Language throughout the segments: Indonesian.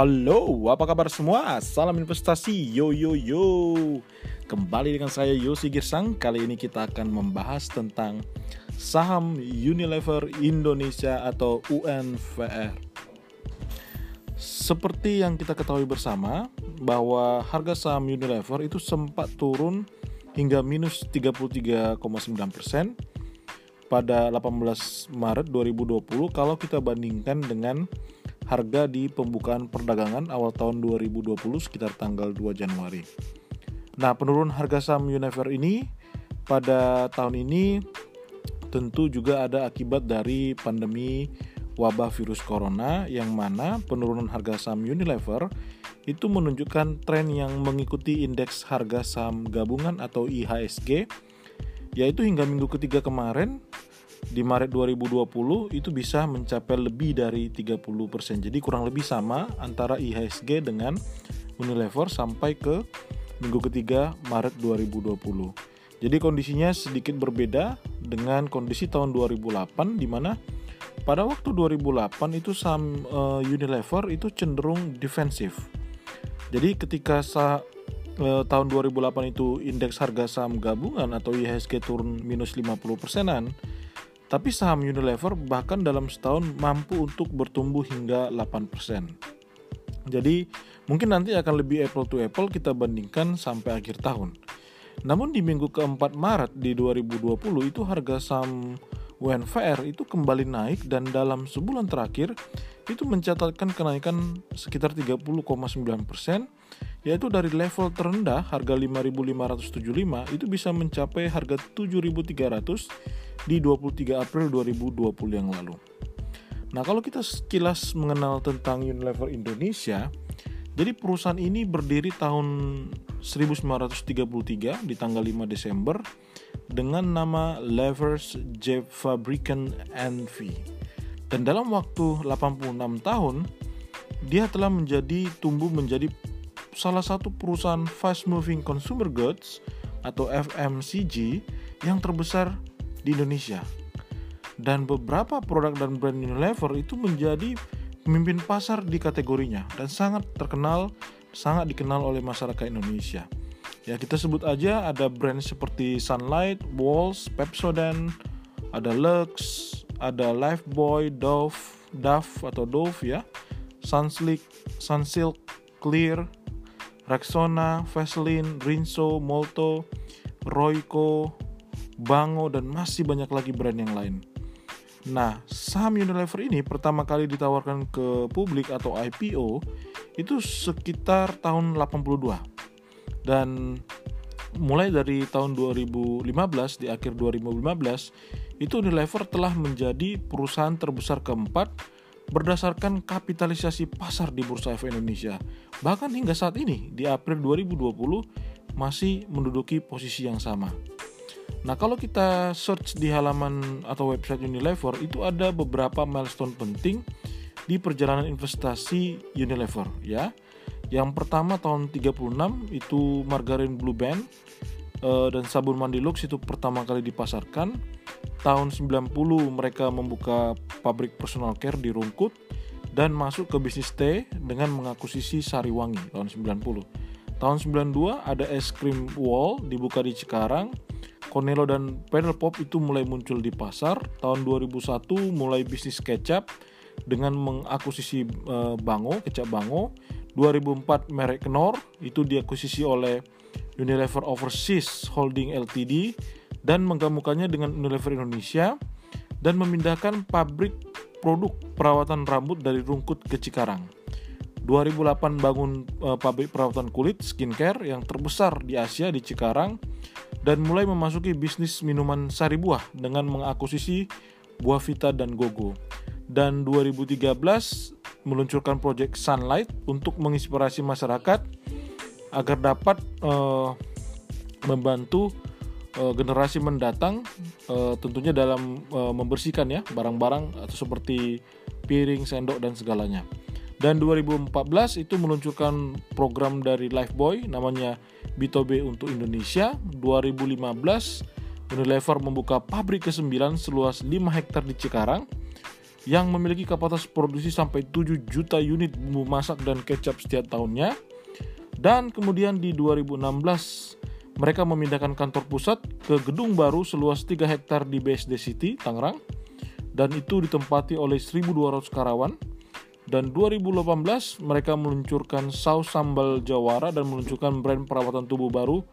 Halo, apa kabar semua? Salam investasi, yo yo yo. Kembali dengan saya Yosi Girsang. Kali ini kita akan membahas tentang saham Unilever Indonesia atau UNVR. Seperti yang kita ketahui bersama, bahwa harga saham Unilever itu sempat turun hingga minus 33,9 persen pada 18 Maret 2020 kalau kita bandingkan dengan harga di pembukaan perdagangan awal tahun 2020 sekitar tanggal 2 Januari. Nah, penurunan harga saham Unilever ini pada tahun ini tentu juga ada akibat dari pandemi wabah virus corona yang mana penurunan harga saham Unilever itu menunjukkan tren yang mengikuti indeks harga saham gabungan atau IHSG yaitu hingga minggu ketiga kemarin di Maret 2020 itu bisa mencapai lebih dari 30%. Jadi kurang lebih sama antara IHSG dengan Unilever sampai ke minggu ketiga Maret 2020. Jadi kondisinya sedikit berbeda dengan kondisi tahun 2008 di mana pada waktu 2008 itu saham uh, Unilever itu cenderung defensif. Jadi ketika sa uh, tahun 2008 itu indeks harga saham gabungan atau IHSG turun minus 50 persenan, tapi saham Unilever bahkan dalam setahun mampu untuk bertumbuh hingga 8%. Jadi mungkin nanti akan lebih apple to apple kita bandingkan sampai akhir tahun. Namun di minggu keempat Maret di 2020 itu harga saham UNVR itu kembali naik dan dalam sebulan terakhir itu mencatatkan kenaikan sekitar 30,9 persen yaitu dari level terendah harga 5.575 itu bisa mencapai harga 7.300 di 23 April 2020 yang lalu. Nah, kalau kita sekilas mengenal tentang Unilever Indonesia, jadi perusahaan ini berdiri tahun 1933 di tanggal 5 Desember dengan nama Levers J Fabricant NV. Dan dalam waktu 86 tahun, dia telah menjadi tumbuh menjadi salah satu perusahaan fast moving consumer goods atau FMCG yang terbesar di Indonesia. Dan beberapa produk dan brand Unilever itu menjadi pemimpin pasar di kategorinya dan sangat terkenal, sangat dikenal oleh masyarakat Indonesia. Ya, kita sebut aja ada brand seperti Sunlight, Walls, Pepsodent, ada Lux, ada Lifebuoy, Dove, Dove atau Dove ya, Sunslick, Sunsilk, Clear, Rexona, Vaseline, Rinso, Molto, Royco, Bango, dan masih banyak lagi brand yang lain. Nah, saham Unilever ini pertama kali ditawarkan ke publik atau IPO itu sekitar tahun 82. Dan mulai dari tahun 2015 di akhir 2015 itu Unilever telah menjadi perusahaan terbesar keempat berdasarkan kapitalisasi pasar di Bursa Efek Indonesia. Bahkan hingga saat ini di April 2020 masih menduduki posisi yang sama. Nah, kalau kita search di halaman atau website Unilever itu ada beberapa milestone penting di perjalanan investasi Unilever ya. Yang pertama tahun 36 itu margarin Blue Band uh, dan sabun mandi Lux itu pertama kali dipasarkan. Tahun 90 mereka membuka pabrik personal care di Rungkut dan masuk ke bisnis teh dengan mengakuisisi Sariwangi tahun 90. Tahun 92 ada es krim Wall dibuka di Cikarang Cornelo dan Pedal Pop itu mulai muncul di pasar. Tahun 2001 mulai bisnis kecap dengan mengakuisisi uh, Bango, kecap Bango. 2004 merek Knorr itu diakuisisi oleh Unilever Overseas Holding Ltd dan menggamukannya dengan Unilever Indonesia dan memindahkan pabrik produk perawatan rambut dari Rungkut ke Cikarang. 2008 bangun uh, pabrik perawatan kulit skincare yang terbesar di Asia di Cikarang dan mulai memasuki bisnis minuman sari buah dengan mengakuisisi Buah Vita dan Gogo. Dan 2013 meluncurkan proyek Sunlight untuk menginspirasi masyarakat agar dapat uh, membantu uh, generasi mendatang uh, tentunya dalam uh, membersihkan ya barang-barang atau seperti piring, sendok dan segalanya. Dan 2014 itu meluncurkan program dari Lifebuoy namanya B2B untuk Indonesia. 2015 Unilever membuka pabrik ke-9 seluas 5 hektar di Cikarang. Yang memiliki kapasitas produksi sampai 7 juta unit bumbu masak dan kecap setiap tahunnya. Dan kemudian di 2016 mereka memindahkan kantor pusat ke gedung baru seluas 3 hektar di BSD City, Tangerang. Dan itu ditempati oleh 1.200 karyawan. Dan 2018 mereka meluncurkan saus sambal jawara dan meluncurkan brand perawatan tubuh baru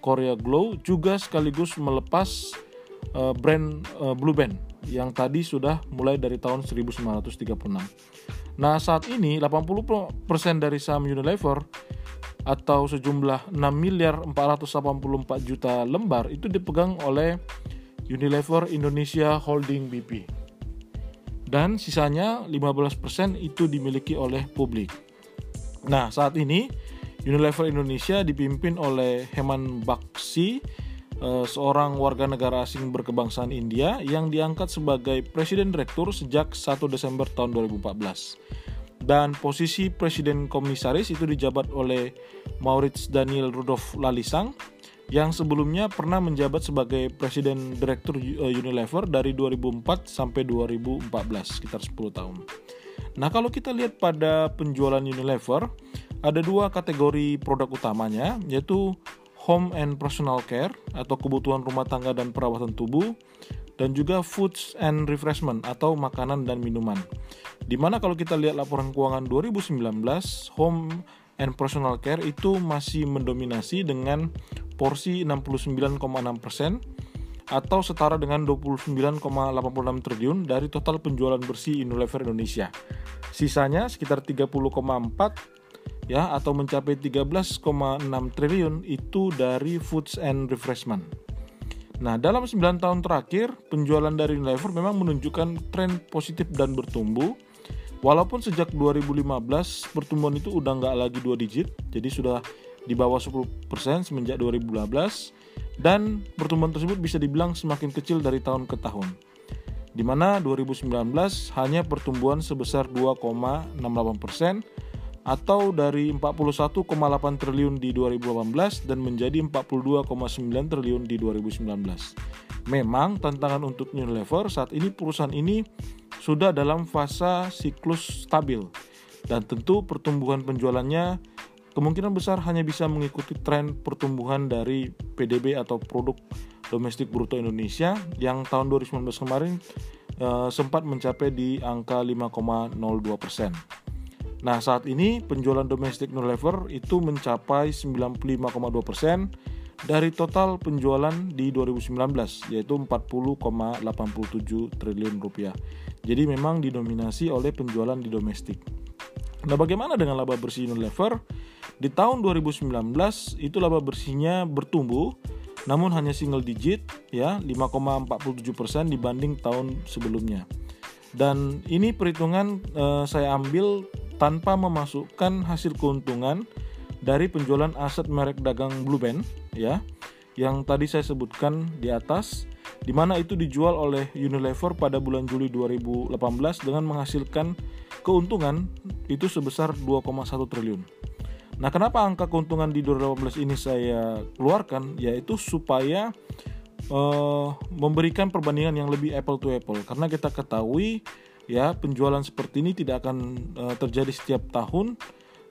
Korea Glow juga sekaligus melepas uh, brand uh, Blue Band yang tadi sudah mulai dari tahun 1936. Nah, saat ini 80% dari saham Unilever atau sejumlah 6 miliar 484 juta lembar itu dipegang oleh Unilever Indonesia Holding BP. Dan sisanya 15% itu dimiliki oleh publik. Nah, saat ini Unilever Indonesia dipimpin oleh Heman Baksi seorang warga negara asing berkebangsaan India yang diangkat sebagai presiden direktur sejak 1 Desember tahun 2014. Dan posisi presiden komisaris itu dijabat oleh Maurits Daniel Rudolf Lalisang yang sebelumnya pernah menjabat sebagai presiden direktur eh, Unilever dari 2004 sampai 2014, sekitar 10 tahun. Nah, kalau kita lihat pada penjualan Unilever, ada dua kategori produk utamanya, yaitu home and personal care atau kebutuhan rumah tangga dan perawatan tubuh dan juga foods and refreshment atau makanan dan minuman. Di mana kalau kita lihat laporan keuangan 2019, home and personal care itu masih mendominasi dengan porsi 69,6% atau setara dengan 29,86 triliun dari total penjualan bersih Unilever Indonesia. Sisanya sekitar 30,4 ya atau mencapai 13,6 triliun itu dari foods and refreshment. Nah, dalam 9 tahun terakhir, penjualan dari Unilever memang menunjukkan tren positif dan bertumbuh. Walaupun sejak 2015 pertumbuhan itu udah nggak lagi dua digit, jadi sudah di bawah 10% semenjak 2015 dan pertumbuhan tersebut bisa dibilang semakin kecil dari tahun ke tahun. Di mana 2019 hanya pertumbuhan sebesar 2,68% atau dari 41,8 triliun di 2018 dan menjadi 42,9 triliun di 2019. Memang tantangan untuk Unilever saat ini perusahaan ini sudah dalam fase siklus stabil dan tentu pertumbuhan penjualannya kemungkinan besar hanya bisa mengikuti tren pertumbuhan dari PDB atau produk domestik bruto Indonesia yang tahun 2019 kemarin eh, sempat mencapai di angka 5,02 persen. Nah, saat ini penjualan domestik Unilever itu mencapai 95,2% dari total penjualan di 2019 yaitu 40,87 triliun rupiah. Jadi memang didominasi oleh penjualan di domestik. Nah, bagaimana dengan laba bersih Unilever? Di tahun 2019 itu laba bersihnya bertumbuh namun hanya single digit ya 5,47% dibanding tahun sebelumnya. Dan ini perhitungan eh, saya ambil tanpa memasukkan hasil keuntungan dari penjualan aset merek dagang Blue Band ya yang tadi saya sebutkan di atas di mana itu dijual oleh Unilever pada bulan Juli 2018 dengan menghasilkan keuntungan itu sebesar 2,1 triliun. Nah, kenapa angka keuntungan di 2018 ini saya keluarkan yaitu supaya uh, memberikan perbandingan yang lebih apple to apple karena kita ketahui ya penjualan seperti ini tidak akan uh, terjadi setiap tahun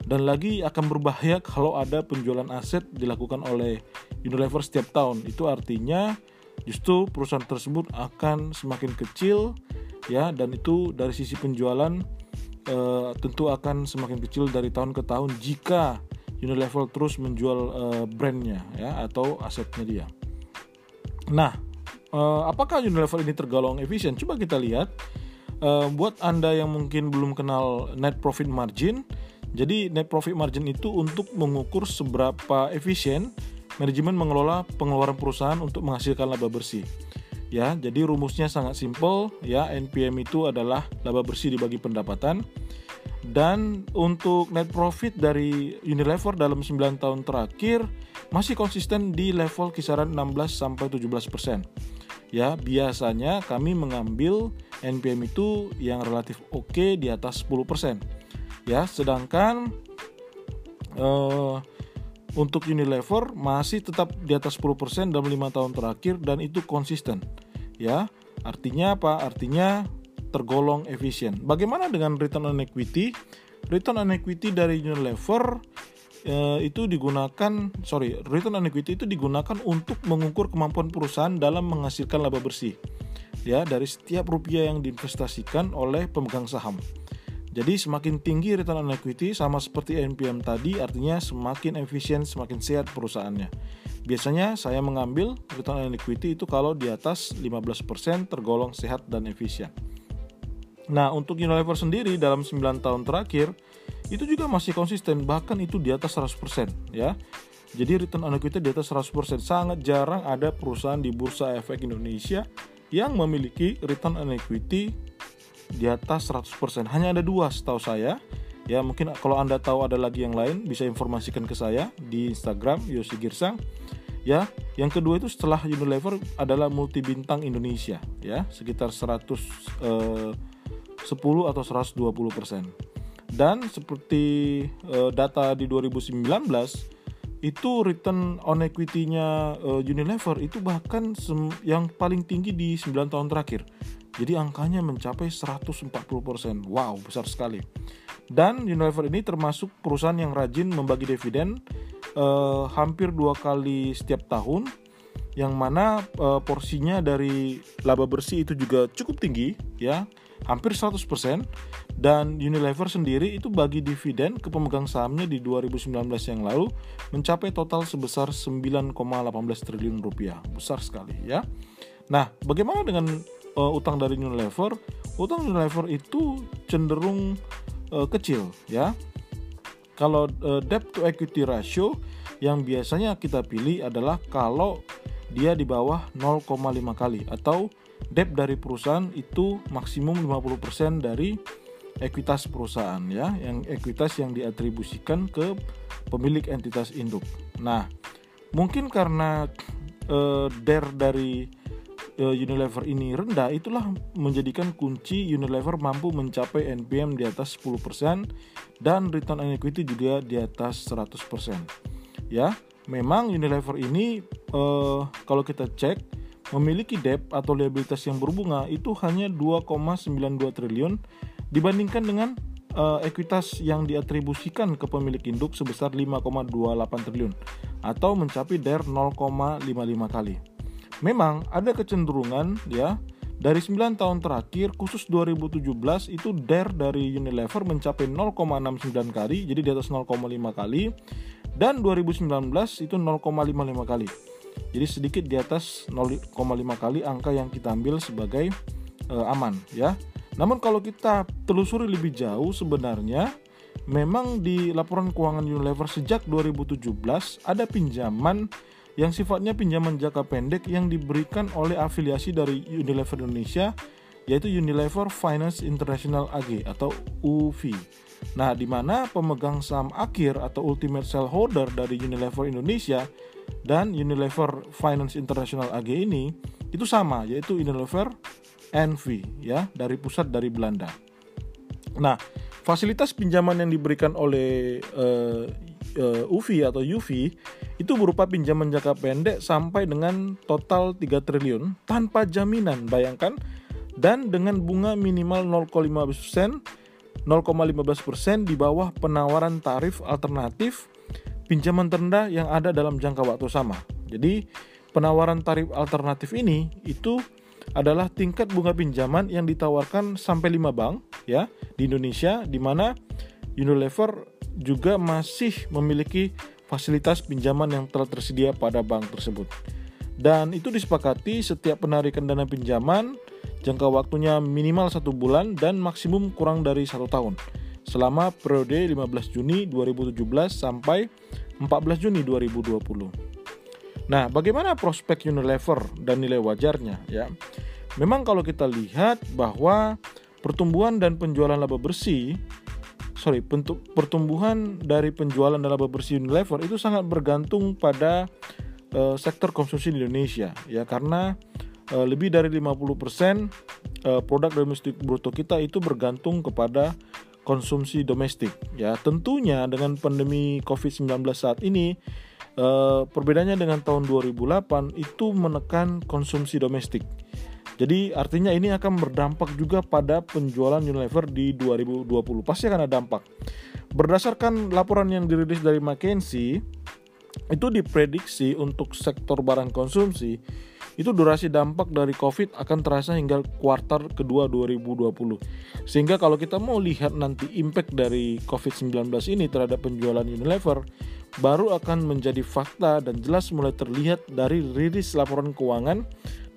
dan lagi akan berbahaya kalau ada penjualan aset dilakukan oleh Unilever setiap tahun. Itu artinya justru perusahaan tersebut akan semakin kecil ya dan itu dari sisi penjualan uh, tentu akan semakin kecil dari tahun ke tahun jika Unilever terus menjual uh, brandnya ya atau asetnya dia. Nah, uh, apakah Unilever ini tergolong efisien? Coba kita lihat uh, buat anda yang mungkin belum kenal net profit margin jadi net profit margin itu untuk mengukur seberapa efisien manajemen mengelola pengeluaran perusahaan untuk menghasilkan laba bersih. Ya jadi rumusnya sangat simpel ya NPM itu adalah laba bersih dibagi pendapatan. Dan untuk net profit dari Unilever dalam 9 tahun terakhir masih konsisten di level kisaran 16 sampai 17 persen. Ya biasanya kami mengambil NPM itu yang relatif oke okay di atas 10%. Ya, sedangkan uh, untuk Unilever masih tetap di atas 10% dalam lima tahun terakhir dan itu konsisten. Ya, artinya apa? Artinya tergolong efisien. Bagaimana dengan return on equity? Return on equity dari Unilever eh, itu digunakan, sorry, return on equity itu digunakan untuk mengukur kemampuan perusahaan dalam menghasilkan laba bersih. Ya, dari setiap rupiah yang diinvestasikan oleh pemegang saham. Jadi semakin tinggi return on equity sama seperti NPM tadi artinya semakin efisien, semakin sehat perusahaannya. Biasanya saya mengambil return on equity itu kalau di atas 15% tergolong sehat dan efisien. Nah, untuk Unilever sendiri dalam 9 tahun terakhir itu juga masih konsisten bahkan itu di atas 100% ya. Jadi return on equity di atas 100%. Sangat jarang ada perusahaan di Bursa Efek Indonesia yang memiliki return on equity di atas 100%. Hanya ada dua setahu saya. Ya, mungkin kalau Anda tahu ada lagi yang lain bisa informasikan ke saya di Instagram Yosi Girsang. Ya, yang kedua itu setelah Unilever adalah multi bintang Indonesia, ya, sekitar 100 eh, 10 atau 120 persen. Dan seperti eh, data di 2019 itu return on equity-nya uh, Unilever itu bahkan yang paling tinggi di 9 tahun terakhir. Jadi angkanya mencapai 140%. Wow, besar sekali. Dan Unilever ini termasuk perusahaan yang rajin membagi dividen uh, hampir dua kali setiap tahun yang mana uh, porsinya dari laba bersih itu juga cukup tinggi ya. Hampir 100% dan Unilever sendiri itu bagi dividen ke pemegang sahamnya di 2019 yang lalu mencapai total sebesar 9,18 triliun rupiah. Besar sekali ya. Nah bagaimana dengan uh, utang dari Unilever, utang Unilever itu cenderung uh, kecil ya. Kalau uh, debt to equity ratio yang biasanya kita pilih adalah kalau dia di bawah 0,5 kali atau debt dari perusahaan itu maksimum 50% dari ekuitas perusahaan ya, yang ekuitas yang diatribusikan ke pemilik entitas induk. Nah, mungkin karena uh, DER dari uh, Unilever ini rendah, itulah menjadikan kunci Unilever mampu mencapai NPM di atas 10% dan return on equity juga di atas 100%. Ya, memang Unilever ini uh, kalau kita cek memiliki debt atau liabilitas yang berbunga itu hanya 2,92 triliun dibandingkan dengan uh, ekuitas yang diatribusikan ke pemilik induk sebesar 5,28 triliun atau mencapai DER 0,55 kali. Memang ada kecenderungan ya dari 9 tahun terakhir khusus 2017 itu DER dari Unilever mencapai 0,69 kali jadi di atas 0,5 kali dan 2019 itu 0,55 kali. Jadi sedikit di atas 0,5 kali angka yang kita ambil sebagai uh, aman ya. Namun kalau kita telusuri lebih jauh sebenarnya memang di laporan keuangan Unilever sejak 2017 ada pinjaman yang sifatnya pinjaman jangka pendek yang diberikan oleh afiliasi dari Unilever Indonesia yaitu Unilever Finance International AG atau UV. Nah, di mana pemegang saham akhir atau ultimate shareholder dari Unilever Indonesia dan Unilever Finance International AG ini itu sama yaitu Unilever NV ya dari pusat dari Belanda. Nah, fasilitas pinjaman yang diberikan oleh uh, uh, UV atau UV itu berupa pinjaman jangka pendek sampai dengan total 3 triliun tanpa jaminan, bayangkan, dan dengan bunga minimal 0,5%, 0,15% di bawah penawaran tarif alternatif pinjaman terendah yang ada dalam jangka waktu sama. Jadi, penawaran tarif alternatif ini itu adalah tingkat bunga pinjaman yang ditawarkan sampai 5 bank ya di Indonesia di mana Unilever juga masih memiliki fasilitas pinjaman yang telah tersedia pada bank tersebut. Dan itu disepakati setiap penarikan dana pinjaman jangka waktunya minimal satu bulan dan maksimum kurang dari satu tahun selama periode 15 Juni 2017 sampai 14 Juni 2020. Nah, bagaimana prospek Unilever dan nilai wajarnya ya? Memang kalau kita lihat bahwa pertumbuhan dan penjualan laba bersih sorry pertumbuhan dari penjualan dan laba bersih Unilever itu sangat bergantung pada uh, sektor konsumsi di Indonesia ya karena uh, lebih dari 50% uh, eh, produk domestik bruto kita itu bergantung kepada konsumsi domestik ya tentunya dengan pandemi Covid-19 saat ini uh, perbedaannya dengan tahun 2008 itu menekan konsumsi domestik Jadi artinya ini akan berdampak juga pada penjualan Unilever di 2020. Pasti akan ada dampak. Berdasarkan laporan yang dirilis dari McKinsey, itu diprediksi untuk sektor barang konsumsi itu durasi dampak dari COVID akan terasa hingga kuartal kedua 2020. Sehingga kalau kita mau lihat nanti impact dari COVID-19 ini terhadap penjualan Unilever, baru akan menjadi fakta dan jelas mulai terlihat dari rilis laporan keuangan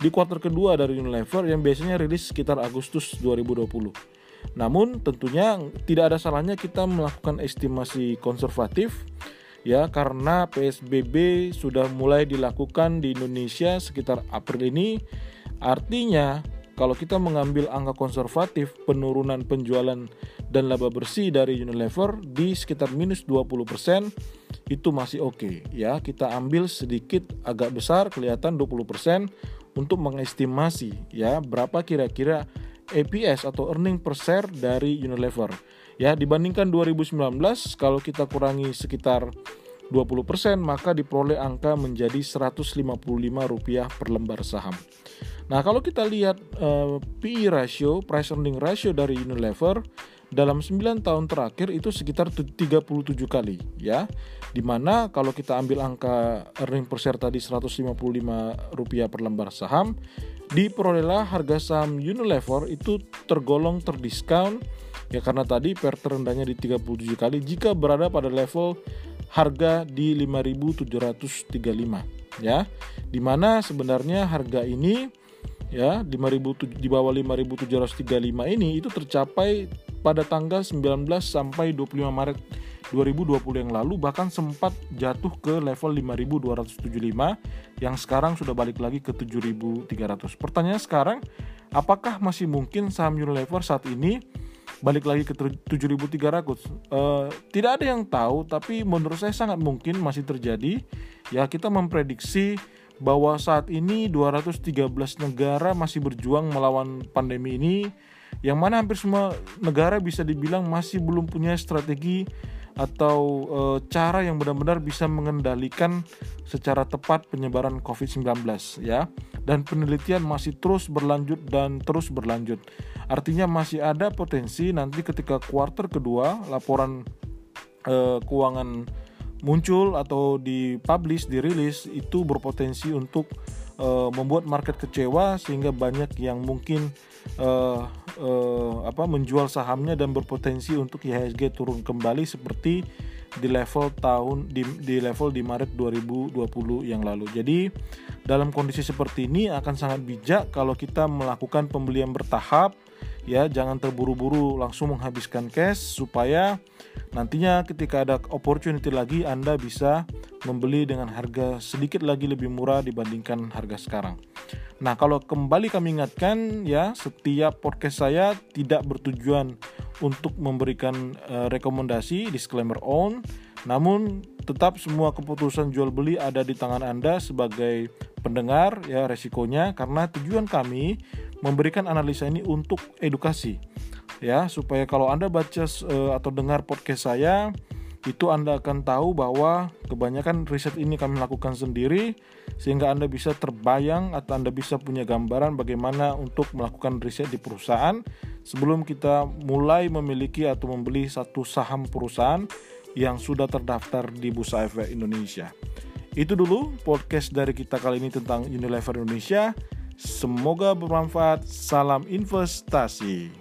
di kuartal kedua dari Unilever yang biasanya rilis sekitar Agustus 2020. Namun tentunya tidak ada salahnya kita melakukan estimasi konservatif ya karena PSBB sudah mulai dilakukan di Indonesia sekitar April ini. Artinya kalau kita mengambil angka konservatif penurunan penjualan dan laba bersih dari Unilever di sekitar minus 20% itu masih oke okay, ya. Kita ambil sedikit agak besar kelihatan 20% untuk mengestimasi ya berapa kira-kira EPS atau earning per share dari Unilever Ya, dibandingkan 2019 kalau kita kurangi sekitar 20% maka diperoleh angka menjadi Rp155 per lembar saham. Nah, kalau kita lihat eh, PE ratio, price earning ratio dari Unilever dalam 9 tahun terakhir itu sekitar 37 kali ya. Di mana kalau kita ambil angka earning per share tadi Rp155 per lembar saham, diperolehlah harga saham Unilever itu tergolong terdiskon ya karena tadi per terendahnya di 37 kali jika berada pada level harga di 5735 ya di mana sebenarnya harga ini ya 5000 di bawah 5735 ini itu tercapai pada tanggal 19 sampai 25 Maret 2020 yang lalu bahkan sempat jatuh ke level 5275 yang sekarang sudah balik lagi ke 7300. Pertanyaan sekarang, apakah masih mungkin saham Unilever saat ini balik lagi ke 7.300 uh, tidak ada yang tahu tapi menurut saya sangat mungkin masih terjadi. Ya kita memprediksi bahwa saat ini 213 negara masih berjuang melawan pandemi ini. Yang mana hampir semua negara bisa dibilang masih belum punya strategi atau e, cara yang benar-benar bisa mengendalikan secara tepat penyebaran COVID-19 ya. Dan penelitian masih terus berlanjut dan terus berlanjut Artinya masih ada potensi nanti ketika kuartal kedua laporan eh, keuangan muncul atau dipublish, dirilis itu berpotensi untuk eh, membuat market kecewa sehingga banyak yang mungkin eh, eh, apa menjual sahamnya dan berpotensi untuk IHSG turun kembali seperti di level tahun di, di level di Maret 2020 yang lalu. Jadi dalam kondisi seperti ini akan sangat bijak kalau kita melakukan pembelian bertahap ya jangan terburu-buru langsung menghabiskan cash supaya nantinya ketika ada opportunity lagi Anda bisa membeli dengan harga sedikit lagi lebih murah dibandingkan harga sekarang. Nah, kalau kembali kami ingatkan ya, setiap podcast saya tidak bertujuan untuk memberikan uh, rekomendasi disclaimer on, namun tetap semua keputusan jual beli ada di tangan Anda sebagai pendengar ya resikonya karena tujuan kami memberikan analisa ini untuk edukasi. Ya supaya kalau Anda baca uh, atau dengar podcast saya itu Anda akan tahu bahwa kebanyakan riset ini kami lakukan sendiri sehingga Anda bisa terbayang atau Anda bisa punya gambaran bagaimana untuk melakukan riset di perusahaan sebelum kita mulai memiliki atau membeli satu saham perusahaan yang sudah terdaftar di Bursa Efek Indonesia. Itu dulu podcast dari kita kali ini tentang Unilever Indonesia. Semoga bermanfaat. Salam investasi.